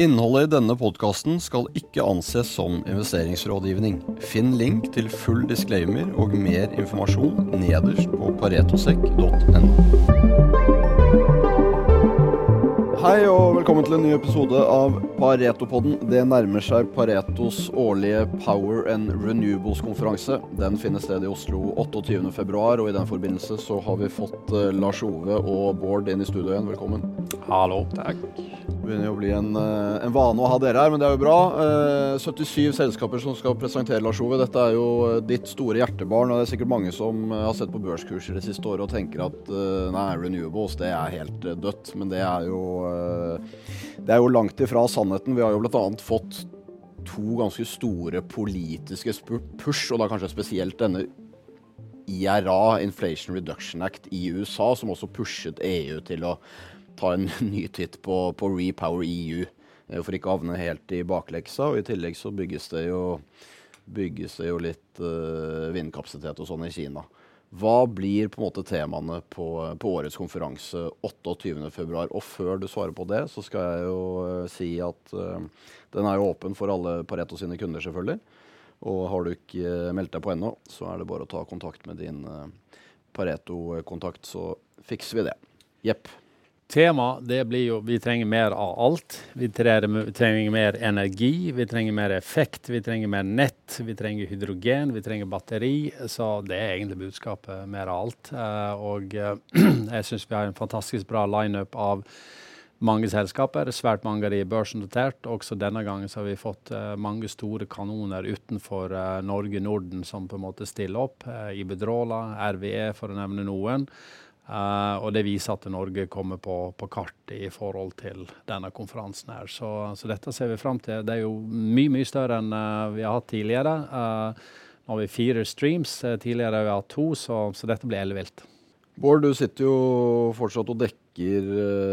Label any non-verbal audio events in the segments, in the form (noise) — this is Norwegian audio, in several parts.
Innholdet i denne podkasten skal ikke anses som investeringsrådgivning. Finn link til full disclaimer og mer informasjon nederst på paretosekk.no. Hei og velkommen til en ny episode av Paretopodden. Det nærmer seg Paretos årlige Power and Renewables-konferanse. Den finner sted i Oslo 28.2, og i den forbindelse så har vi fått eh, Lars Ove og Bård inn i studio igjen. Velkommen. Hallo. Takk. Det begynner å bli en, eh, en vane å ha dere her, men det er jo bra. Eh, 77 selskaper som skal presentere, Lars Ove. Dette er jo eh, ditt store hjertebarn, og det er sikkert mange som eh, har sett på børskurser det siste året og tenker at eh, nei, renewables det er helt eh, dødt. Men det er jo eh, Det er jo langt ifra sannheten. Vi har jo bl.a. fått to ganske store politiske push, og da kanskje spesielt denne IRA, Inflation Reduction Act, i USA, som også pushet EU til å ta en (laughs) ny titt på, på Repower EU, eh, for ikke å havne helt i bakleksa. Og i tillegg så bygges det jo, bygges det jo litt uh, vindkapasitet og sånn i Kina. Hva blir på en måte temaene på, på årets konferanse 28.2? Og før du svarer på det, så skal jeg jo eh, si at uh, den er jo åpen for alle Pareto sine kunder, selvfølgelig. Og har du ikke eh, meldt deg på ennå, så er det bare å ta kontakt med din uh, Pareto-kontakt, så fikser vi det. Jepp. Tema det blir jo Vi trenger mer av alt. Vi trenger, mer energi, vi trenger mer effekt, vi trenger mer nett, vi trenger hydrogen, vi trenger batteri. Så det er egentlig budskapet. Mer av alt. Eh, og eh, (clears throat) jeg syns vi har en fantastisk bra lineup av mange selskaper. Svært mange av de er børsnotert. Også denne gangen så har vi fått eh, mange store kanoner utenfor Norge, Norden, som på en måte stiller opp. Uh, Ibedrola, RVE, for å nevne noen. Eh, og det viser at Norge kommer på, på kartet i forhold til denne konferansen. her. Så, så dette ser vi fram til. Det er jo mye mye større enn uh, vi har hatt tidligere. Uh, nå har vi fire streams. tidligere har vi hatt to, så, så dette blir ellevilt. Bård, du sitter jo fortsatt og dekker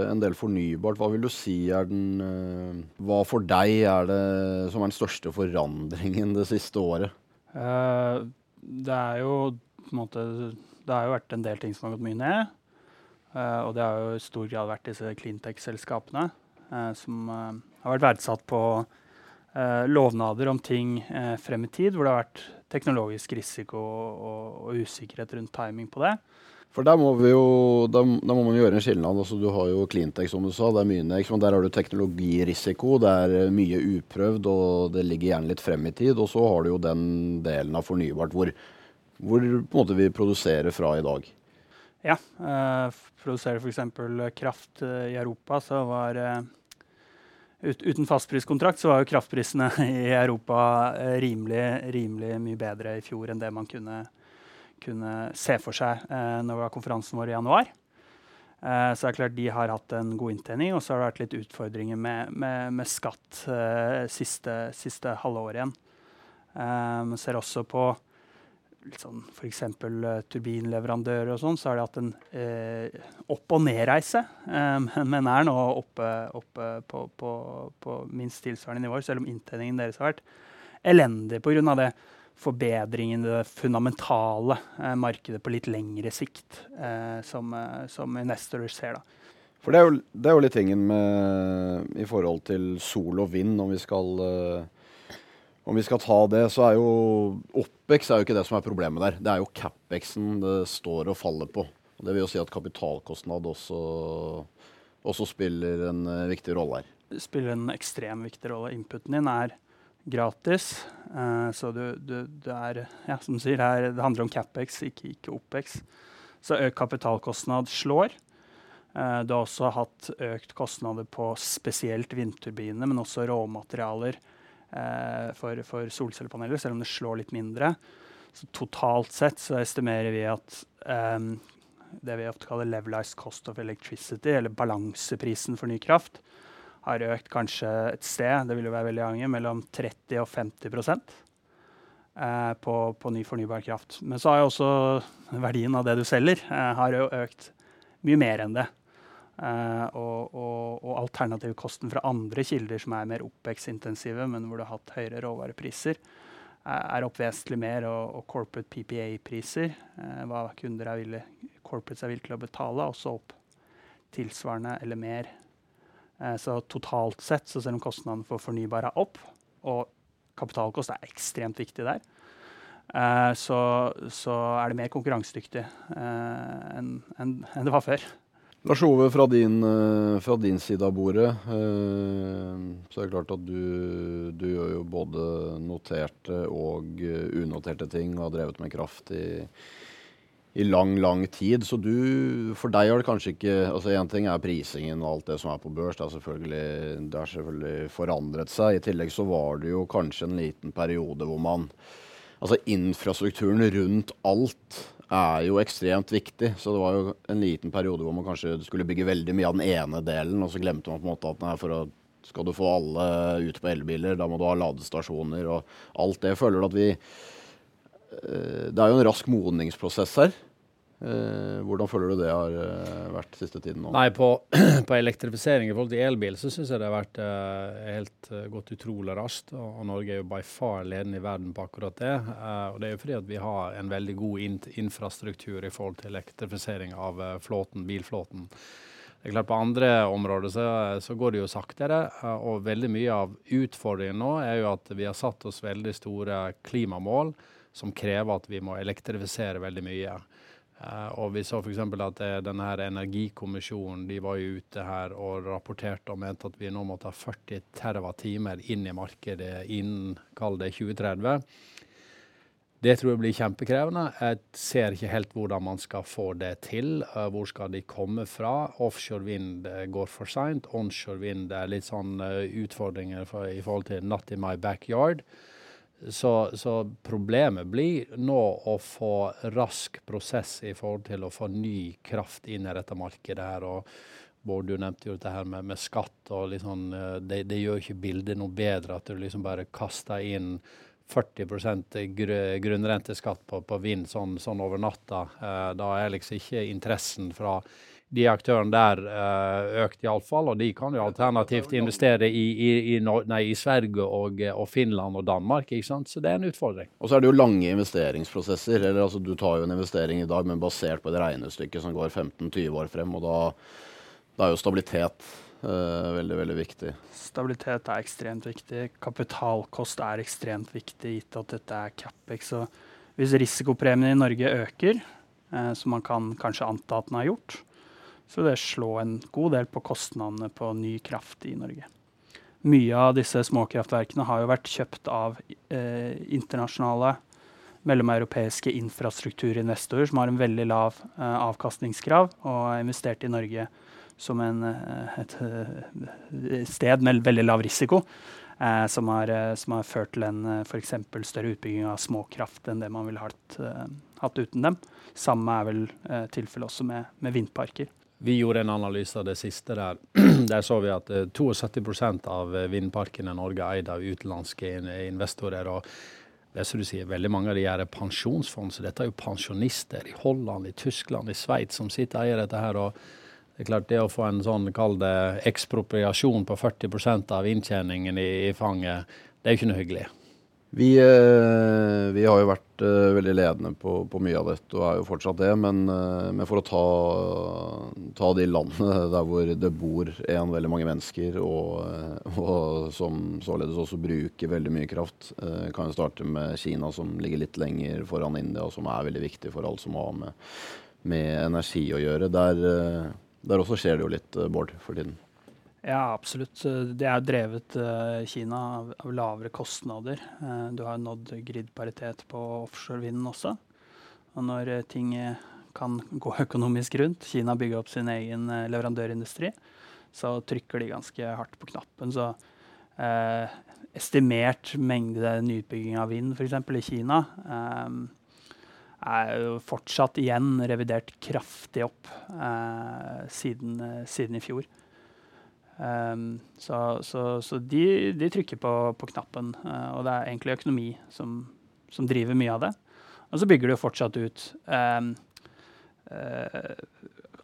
en del fornybart. Hva vil du si er den Hva for deg er det som er den største forandringen det siste året? Eh, det er jo på en måte Det har jo vært en del ting som har gått mye ned. eh, og det har jo i stor grad vært disse cleantech-selskapene eh, som eh, har vært verdsatt på lovnader om ting frem i tid, hvor det har vært teknologisk risiko og, usikkerhet rundt timing på det. For der må jo der, der må man gjøre en skilnad. Altså, du har jo Cleantech, som du sa. Det er mye Nex, men der har du teknologirisiko. Det er mye uprøvd, og det ligger gjerne litt frem i tid. Og så har du jo den delen av fornybart hvor, hvor måte vi produserer fra i dag. Ja, eh, produserer f.eks. kraft eh, i Europa, så var eh, ut, Uten fastpriskontrakt så var jo kraftprisene (laughs) i Europa eh, rimelig, rimelig mye bedre i fjor enn det man kunne, kunne se for seg eh, når det var konferansen vår i januar. Så det er klart de har hatt en god inntjening, og så har det vært litt utfordringer med, med, med skatt eh, siste, siste halvåret igjen. Man ser også på sånn f.eks. Uh, turbinleverandører og sånn, så har de hatt en eh, opp- og nedreise, eh, men, er nå oppe, oppe på, på, på minst tilsvarende nivåer, selv om inntjeningen deres har vært elendig pga. det forbedringen i det fundamentale eh, markedet på litt lengre sikt, eh, som, eh, som investorer ser. da. For det er, jo, det er jo litt tingen med I forhold til sol og vind, om vi skal eh, om vi skal ta det, så er jo OPEX er jo ikke det som er problemet der. Det er jo CapExen det står og faller på. Og det vil jo si at kapitalkostnad også, også spiller en eh, viktig rolle her. Det spiller en ekstremt viktig rolle. Inputen din er gratis. Uh, så du, du, du, er Ja, som du sier, det, er, det handler om CapEx, ikke, ikke OPEX. Så økt kapitalkostnad slår. Uh, du har også hatt økt kostnader på spesielt vindturbiner, men også råmaterialer for, for solcellepaneler, selv om det slår litt mindre. Så totalt sett så estimerer vi at eh, det vi ofte kaller levelized cost of electricity, eller balanseprisen for ny kraft, har økt kanskje et sted, det vil jo være veldig avhengig, mellom 30 og 50 eh, på, på ny fornybar kraft. Men så har jo også verdien av det du selger, eh, har jo økt mye mer enn det. Eh, og, og, og alternativkosten fra andre kilder som er mer OPEX-intensive, men hvor du har hatt høyere råvarepriser, er opp vesentlig mer. Og, og corporate PPA-priser, eh, hva kunder er villige, corporates er villige til å betale, også opp tilsvarende eller mer Eh, så totalt sett, så selv om kostnadene for fornybar er opp, og kapitalkost er ekstremt viktig der, så, så, er det mer konkurransedyktig enn en, en det var før. Lars Ove, fra din, eh, fra din, side av bordet, eh, så er det klart at du, du gjør jo både noterte og eh, unoterte ting og har drevet med kraft i, i lang, lang tid. Så du, for deg har det kanskje ikke altså Én ting er prisingen og alt det som er på børs. Det har selvfølgelig, selvfølgelig forandret seg. I tillegg så var det jo kanskje en liten periode hvor man Altså infrastrukturen rundt alt er jo ekstremt viktig. Så det var jo en liten periode hvor man kanskje skulle bygge veldig mye av den ene delen, og så glemte man på en måte at nei, for å, skal du få alle ut på elbiler, da må du ha ladestasjoner og alt det. Føler du at vi eh, Det er jo en rask modningsprosess her. Eh, hvordan føler du det har uh, vært siste tiden nå? Nei, På, (clears throat) på elektrifisering i forhold til elbil så syns jeg det har vært uh, helt gått utrolig raskt. Og, og, Norge er jo by far ledende i verden på akkurat det. og Det er jo fordi at vi har en veldig god in infrastruktur i forhold til elektrifisering av flåten, bilflåten. Det er klart På andre områder så, så, går det jo saktere. og veldig mye av utfordringen nå er jo at vi har satt oss veldig store klimamål som krever at vi må elektrifisere veldig mye. Uh, og vi så f.eks. at uh, denne energikommisjonen de var jo ute her og rapporterte og mente at vi nå måtte ha 40 TWh inn i markedet innen kall det 2030. Det tror jeg blir kjempekrevende. Jeg ser ikke helt hvordan man skal få det til. Uh, hvor skal de komme fra? Offshore vind går for seint. Onshore vind er litt sånn utfordringer for, i forhold til 'not in my backyard'. Så, så, problemet blir nå å få rask prosess i forhold til å få ny kraft inn i dette markedet. her, og Bård, du nevnte jo dette her med, med skatt. og liksom, det, det, gjør ikke bildet noe bedre at du liksom bare kaster inn 40 gr grunnrenteskatt på, på vind sånn, sånn, over natta. Eh, da er liksom ikke interessen fra de aktørene der uh, økt, iallfall. Og de kan jo alternativt investere i, i, i, nei, i Sverige og, og, Finland og Danmark. ikke sant? Så det er en utfordring. Og så er det jo lange investeringsprosesser. eller altså Du tar jo en investering i dag, men basert på et regnestykke som går 15-20 år frem. og da, da er jo stabilitet uh, veldig, veldig viktig. Stabilitet er ekstremt viktig. Kapitalkost er ekstremt viktig, gitt at dette er Capex. Så hvis risikopremien i Norge øker, uh, som man kan kanskje anta at den har gjort, så det slår en god del på kostnadene på ny kraft i Norge. Mye av disse småkraftverkene har jo vært kjøpt av eh, internasjonale mellomeuropeiske infrastrukturinvestorer som har en veldig lav eh, avkastningskrav, og har investert i Norge som en, eh, et, et, eh, sted med veldig lav risiko. Eh, som, har, eh, som, har, ført til en f.eks. større utbygging av småkraft enn det man ville hatt, hatt uten dem. Samme er vel tilfellet også med, med vindparker. Vi gjorde en analyse av det siste der. (clears throat) Der så vi at 72 eh, av eh, vindparkene i Norge er eid av utenlandske investorer. og det som du sier, Veldig mange av de er pensjonsfond, så dette er jo pensjonister i Holland, i Tyskland, i Sveits som sitter og eier dette her. og det er klart det å få en sånn, kall det ekspropriasjon på 40% av inntjeningen i, i fanget, det er jo ikke noe hyggelig. Vi, eh, vi, har jo vært uh, veldig ledende på, på, mye av dette, og er jo fortsatt det. Men, uh, men for å ta, ta, de landene (laughs) der hvor det bor en veldig mange mennesker, og, og som således også bruker veldig mye kraft, kan jo starte med Kina, som ligger litt lenger foran India, og som er veldig viktig for alt som har med, med energi å gjøre. Der, der også skjer det jo litt, Bård, for tiden. Ja, absolutt. Det er drevet uh, Kina av, av, lavere kostnader. Uh, du har nådd grid-paritet på offshorevinden også. Og når uh, ting kan gå (laughs) økonomisk rundt, Kina bygger opp sin egen leverandørindustri, så trykker de ganske hardt på knappen. Så estimert mengde nyutbygging av vind f.eks. i Kina er jo fortsatt igjen revidert kraftig opp siden, siden i fjor. Um, så, så, så de, de, trykker på, på knappen, uh, og det er egentlig økonomi som, som, driver mye av det. Og så bygger de jo fortsatt ut um, uh,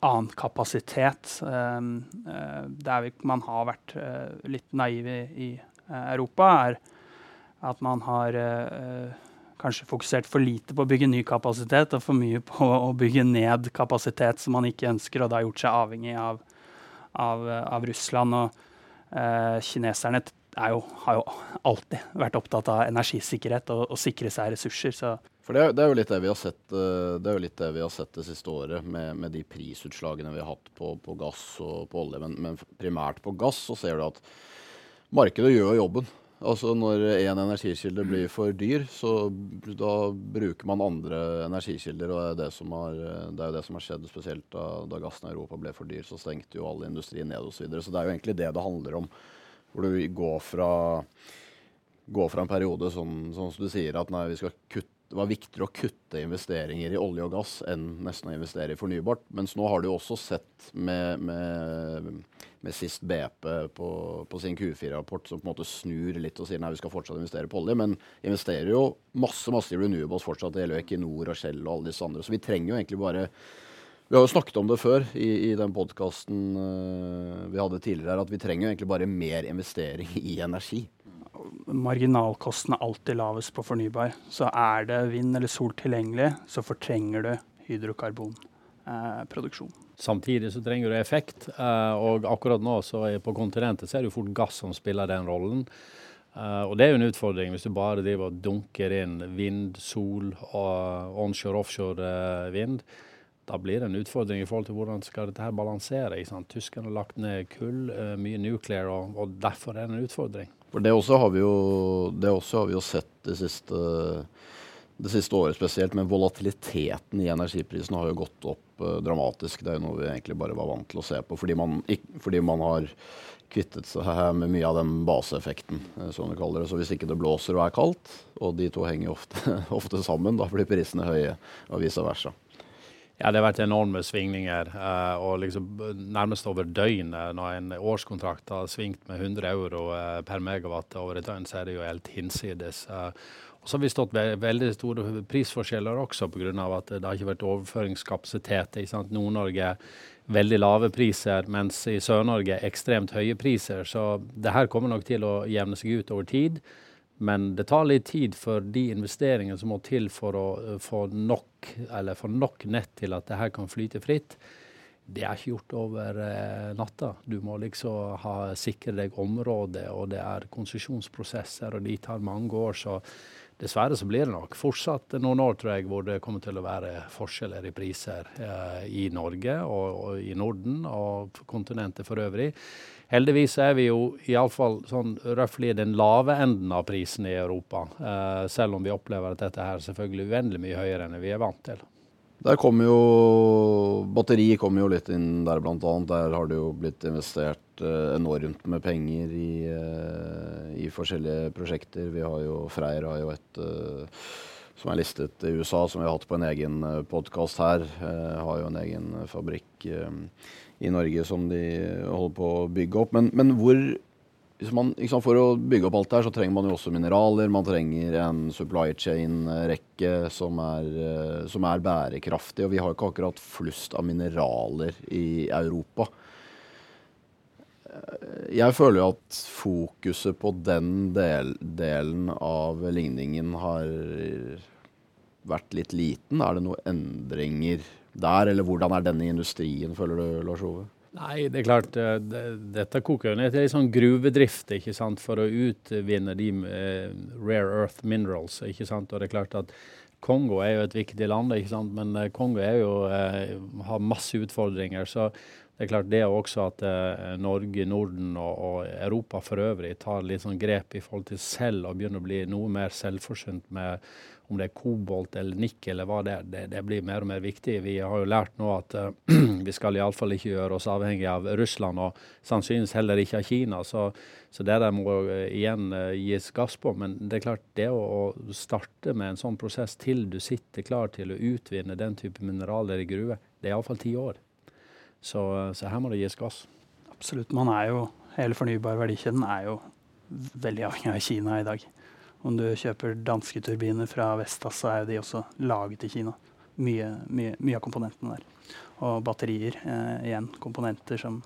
annen kapasitet. Um, uh, der man har vært litt naiv i, i Europa, er at man har kanskje fokusert for lite på å bygge ny kapasitet og for mye på å bygge ned kapasitet som man ikke ønsker, og da gjort seg avhengig av av, av Russland. Og eh, kineserne jo, har jo alltid vært opptatt av energisikkerhet og, og sikre seg ressurser. Så. For det er, det er, jo litt det vi har sett eh, det det har sett det siste året, med, med de prisutslagene vi har hatt på, på gass og på olje. Men, men, primært på gass så ser du at markedet gjør jobben. Altså Når én energikilde blir for dyr, så da bruker man andre energikilder. og Det er, som har, det er jo det som har skjedd, spesielt da, da gassen i Europa ble for dyr. Så stengte jo all industri ned osv. Så, videre. så det er jo egentlig det det handler om. Hvor du går fra, går fra en periode sånn, sånn som du sier, at nei, kutte det var viktigere å kutte investeringer i olje og gass enn nesten å investere i fornybart. Mens nå har du også sett med, med, med sist BP på, på sin Q4-rapport, som på en måte snur litt og sier nei, vi skal fortsatt investere på olje, men investerer jo masse masse i renewables fortsatt. Det gjelder jo Equinor og Shell og alle disse andre. Så vi trenger jo egentlig bare vi har jo snakket om det før i, i den podkasten uh, eh, vi hadde tidligere, at vi trenger jo egentlig bare mer investering (laughs) i energi marginalkosten er alltid lavest på fornybar. Så er det vind eller sol tilgjengelig, så fortrenger du hydrokarbonproduksjon. Eh, Samtidig så trenger du effekt, eh, og akkurat nå så er på kontinentet så er det jo fort gass som spiller den rollen. Uh, og det er jo en utfordring hvis du bare driver og dunker inn vind, sol og onshore, offshore uh, vind. Da blir det en utfordring i forhold til hvordan skal dette her balansere. Tyskerne har lagt ned kull, mye nuclear, og, og derfor er det en utfordring. For det også har vi jo, har vi jo sett de siste, det siste, året spesielt, men volatiliteten i energiprisene har jo gått opp uh, dramatisk. Det er jo noe vi egentlig bare var vant til å se på, fordi man, fordi man har kvittet seg med mye av den baseeffekten, uh, som vi kaller det. Så hvis ikke det blåser og er kaldt, og de to henger ofte, (laughs) ofte sammen, da blir prisene høye, og vice versa. Ja, det har vært enorme svingninger. Uh, og liksom nærmest over døgnet, når en årskontrakt har svingt med 100 euro uh, per megawatt over et døgn, så er det jo helt hinsides. Og så har vi stått ved veldig store prisforskjeller også pga. at det har ikke vært overføringskapasitet. Nord-Norge veldig lave priser, mens i Sør-Norge ekstremt høye priser. Så det her kommer nok til å jevne seg ut over tid. Men det tar litt tid for de investeringene som må til for å eh, få nok, nok nett til at det her kan flyte fritt. Det er ikke gjort over eh, natta. Du må liksom ha, sikre deg området, og det er konsesjonsprosesser, og de tar mange år. Så dessverre så blir det nok fortsatt noen år, tror jeg, hvor det kommer til å være forskjeller i priser eh, i Norge og, og i Norden og kontinentet for øvrig. Heldigvis er vi jo iallfall sånn røftlig den lave enden av prisen i Europa. eh, selv om vi opplever at dette her selvfølgelig uendelig mye høyere enn vi er vant til. Der kommer jo Batteri kommer jo litt inn der, blant annet. Der har det jo blitt investert uh, enormt med penger i, uh, i, forskjellige prosjekter. Vi har jo Freyr har jo et som er listet i USA, som vi har hatt på en egen podkast her. har jo en egen fabrikk i Norge som de holder på å bygge opp. Men, men hvor man, liksom, For å bygge opp alt det her, så trenger man jo også mineraler. Man trenger en supply chain-rekke som, eh, som, er bærekraftig. Og vi har jo ikke akkurat flust av mineraler i Europa. Eh, jeg føler jo at fokuset på den del, delen av ligningen har vært litt liten. Er det noen endringer der, eller hvordan er denne industrien, føler du, Lars Ove? Nei, det er klart, eh, det, dette koker jo ned til en sånn gruvedrift ikke sant, for å utvinne de uh, rare earth minerals. ikke sant, og det er klart at Kongo er jo et viktig land, ikke sant, men uh, Kongo er jo, uh, har masse utfordringer. så det er klart det også at Norge, Norden og, og, Europa for øvrig tar litt sånn grep i forhold til selv og begynner å bli noe mer selvforsynt med om det er kobolt eller nikkel eller hva det er, det, det, blir mer og mer viktig. Vi har jo lært nå at eh, (clears throat) vi skal iallfall ikke gjøre oss avhengig av Russland, og sannsynligvis heller ikke av Kina. Så, så det der må uh, igjen uh, gis gass på. Men det er klart, det å, å, starte med en sånn prosess til du sitter klar til å utvinne den type mineraler i gruve, det er iallfall ti år. Så, så her må det gis gass. Absolutt. Man er jo, hele fornybar verdikjeden er jo veldig avhengig av Kina i dag. Om du kjøper danske turbiner fra Vestas, så er de også laget i Kina. Mye, mye, mye av komponentene der. Og batterier. Eh, igjen komponenter som,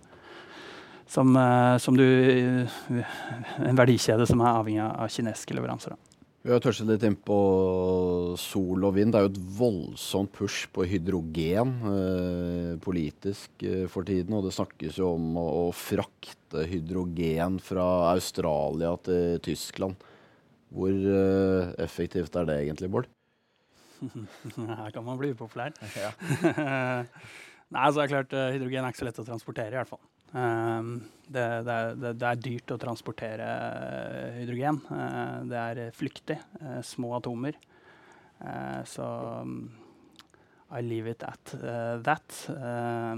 som, eh, som du En verdikjede som er avhengig av kinesiske leveranser. Da. Vi har touchet litt inn på sol og vind. Det er jo et voldsomt push på hydrogen eh, politisk eh, for tiden. Og det snakkes jo om å, å, frakte hydrogen fra Australia til Tyskland. Hvor eh, effektivt er det egentlig, Bård? (laughs) Her kan man bli upopulær. Ja. (laughs) Nei, så er det klart, eh, Hydrogen er ikke så lett å transportere, i hvert fall. Ehm, det, det, er, det, er, dyrt å transportere eh, hydrogen. Eh, det er flyktig. Eh, små atomer. så mm, I leave it at that.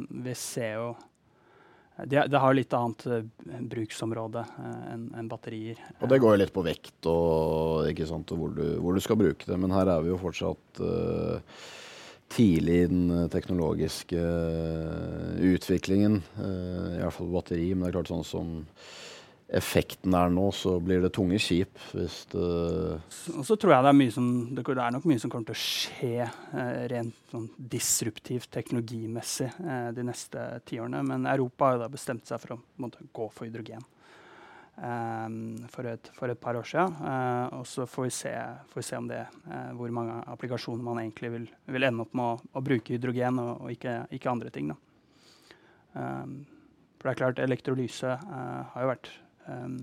vi ser jo det, har litt annet bruksområde enn en batterier. Og det går jo litt på vekt og, sant, og hvor, du, hvor, du, skal bruke det, men her er vi jo fortsatt uh, tidlig i den eh, teknologiske uh, utviklingen. Uh, I hvert fall batteri, men det er klart sånn som effekten er nå, så blir det tunge skip hvis det Og så tror jeg det er som det, er nok mye som kommer til å skje rent sånn disruptivt teknologimessig de neste tiårene. Men Europa har jo da bestemt seg for å måtte, gå for hydrogen. Um, for, et, for, et, par år siden. Uh, og så får vi se, får vi se det, uh, hvor mange applikasjoner man egentlig vil, vil ende opp med å, å bruke hydrogen og, og ikke, ikke, andre ting. Um, for det er klart, elektrolyse uh, har jo vært um,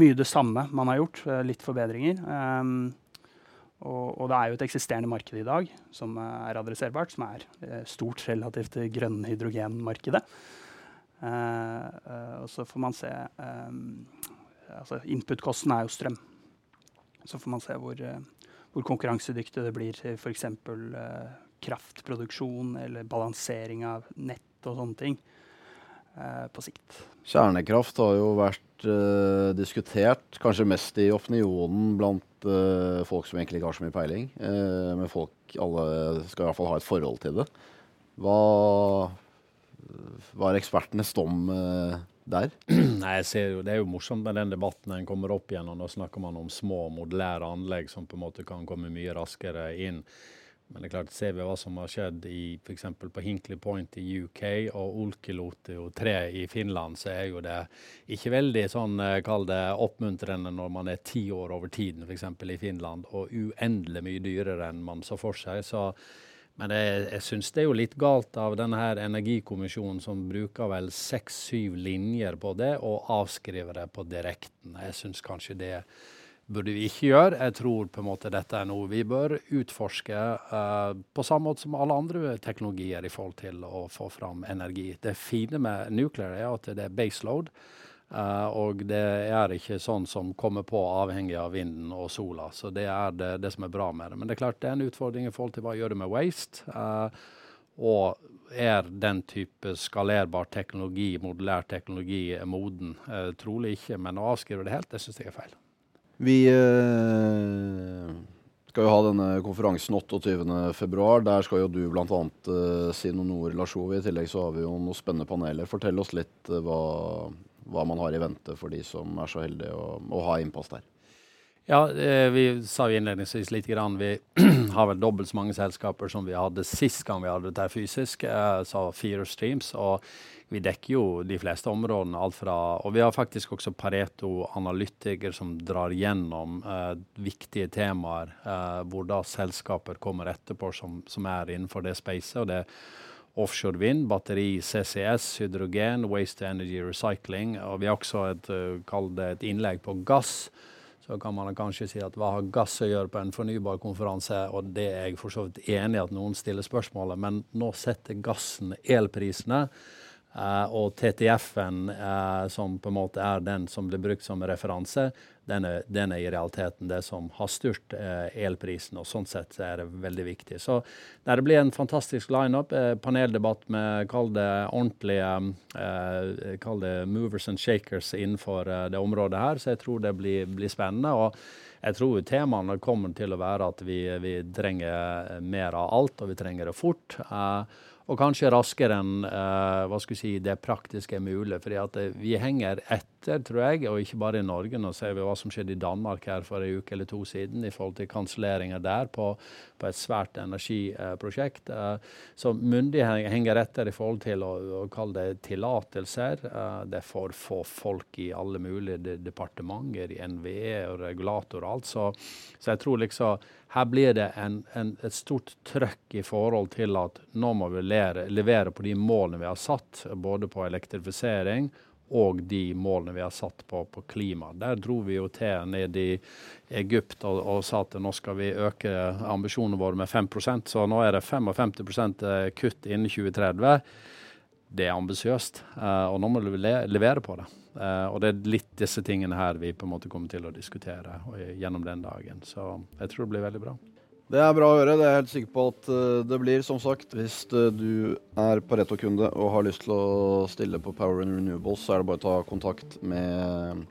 mye det samme man har gjort. litt forbedringer. Og, og, det er jo et eksisterende marked i dag som er adresserbart, som er stort relativt til grønne hydrogenmarkedet. Eh, eh, og så får man se eh, altså Input-kosten er jo strøm. Så får man se hvor, hvor konkurransedyktig det blir til f.eks. Uh, kraftproduksjon eller balansering av nett og sånne ting uh, på sikt. Kjernekraft har jo vært uh, diskutert, kanskje mest i opinionen blant uh, folk som egentlig ikke har så mye peiling. men folk alle skal i hvert fall ha et forhold til det. Hva var ekspertenes dom uh, der? (clears throat) Nei, jeg ser jo, Det er jo morsomt med den debatten en kommer opp igjen. og Nå snakker man om små modulære anlegg som på en måte kan komme mye raskere inn. Men det er klart, ser vi hva som har skjedd i f.eks. på Hinkley Point i UK og Olkiluoto 3 i Finland, så er jo det ikke veldig sånn, eh, kall det oppmuntrende når man er ti år over tiden f.eks. i Finland, og uendelig mye dyrere enn man så for seg. så men jeg, jeg syns det er jo litt galt av denne her energikommisjonen som bruker vel seks-syv linjer på det, og avskriver det på direkten. Jeg syns kanskje det burde vi ikke gjøre. Jeg tror på en måte dette er noe vi bør utforske uh, på samme måte som alle andre teknologier i forhold til å få fram energi. Det fine med nuclear er at det er baseload. Uh, og det er ikke sånn som kommer på avhengig av vinden og sola. Så det er det, det, som er bra med det. Men det er klart det er en utfordring i forhold til hva gjør det med waste. Uh, og er den type skalerbar teknologi, modulær teknologi, moden? Uh, trolig ikke, men å avskrive det helt, det syns jeg er feil. Vi skal jo ha denne konferansen 28.2. Der skal jo du bl.a. Uh, si noen ord, Lars Ove. I tillegg så har vi jo noen spennende paneler. Fortell oss litt hva hva man har i vente for de som er så heldige å, å ha innpass der. Ja, eh, vi sa jo innledningsvis litt grann, Vi (clears throat) har vel dobbelt så mange selskaper som vi hadde sist gang vi hadde dette fysisk. Eh, så fire streams. og vi dekker jo de fleste områdene. alt fra, Og vi har faktisk også Pareto analytiker som drar gjennom uh, viktige temaer, uh, hvor da selskaper kommer etterpå som, som er innenfor det spacet. og det offshore vind, batteri, CCS, hydrogen, waste energy recycling. Og vi har også et, uh, et innlegg på gass. Så kan man kanskje si at hva har gass å gjøre på en fornybarkonferanse? Og det er jeg for så vidt enig i at noen stiller spørsmålet, men nå setter gassen elprisene. Uh, og TTF-en, uh, som på en måte er den som blir brukt som referanse, den er, den er, i realiteten det som har styrt eh, elprisen. og Sånn sett er det veldig viktig. Så det blir en fantastisk lineup. Eh, paneldebatt med kall det ordentlige kall det movers and shakers innenfor det området her. Så jeg tror det blir, blir spennende. og jeg tror temaene kommer til å være at vi, vi trenger mer av alt, og vi trenger det fort. Uh, og kanskje raskere enn uh, hva skal si, det praktiske er mulig. fordi uh, vi henger etter, tror jeg, og ikke bare i Norge. Nå ser vi hva som skjedde i Danmark her for en uke eller to siden i forhold til kanselleringer der på, på, et svært energiprosjekt. Uh, så myndighetene henger etter i forhold til å, å kalle det tillatelser. det er for få folk i alle mulige departementer, i NVE og regulator og alt. Så, så jeg tror liksom her blir det en, en, et stort trøkk i forhold til at nå må vi levere, levere på de målene vi har satt, både på elektrifisering og de målene vi har satt på, på klima. Der dro vi jo til ned i Egypt og, og, sa at nå skal vi øke ambisjonene våre med 5% så nå er det 55 eh, kutt innen 2030. Det er ambisiøst, uh, og nå må vi levere på det. Uh, og det er litt disse tingene her vi på en måte kommer til å diskutere gjennom den dagen. Så jeg tror det blir veldig bra. Det er bra å høre. Det er jeg helt sikker på at uh, det blir. Som sagt, hvis uh, du er Pareto-kunde og har lyst til å stille på Power and Renewables, så er det bare å ta kontakt med,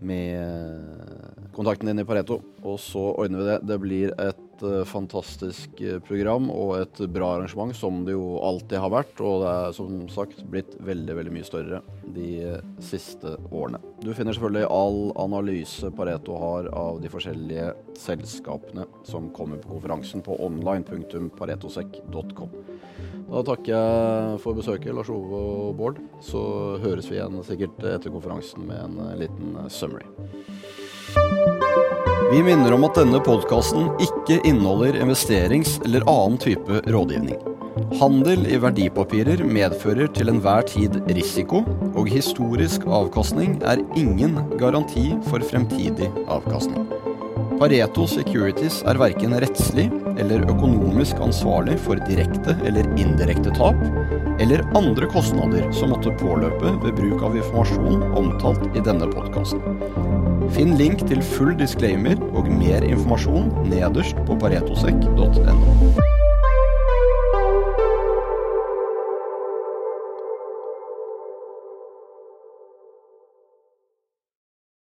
med kontakten din i Pareto, og så ordner vi det. Det blir et uh, fantastisk eh, program og et bra arrangement, som det jo alltid har vært. Og det er som sagt blitt veldig veldig mye større de uh, siste årene. Du finner selvfølgelig all analyse Pareto har av de forskjellige selskapene som kommer på konferansen på online.paretosek.com. Da takker jeg for besøket, Lars Ove og Bård. Så høres vi igjen sikkert etter konferansen med en liten summary. Vi minner om at denne podkasten ikke inneholder investerings- eller annen type rådgivning. Handel i verdipapirer medfører til enhver tid risiko, og historisk avkastning er ingen garanti for fremtidig avkastning. Pareto Securities er verken rettslig eller økonomisk ansvarlig for direkte eller indirekte tap, eller andre kostnader som måtte påløpe ved bruk av informasjon omtalt i denne podkasten. Finn link til full disclaimer og mer informasjon nederst på paretosek.no.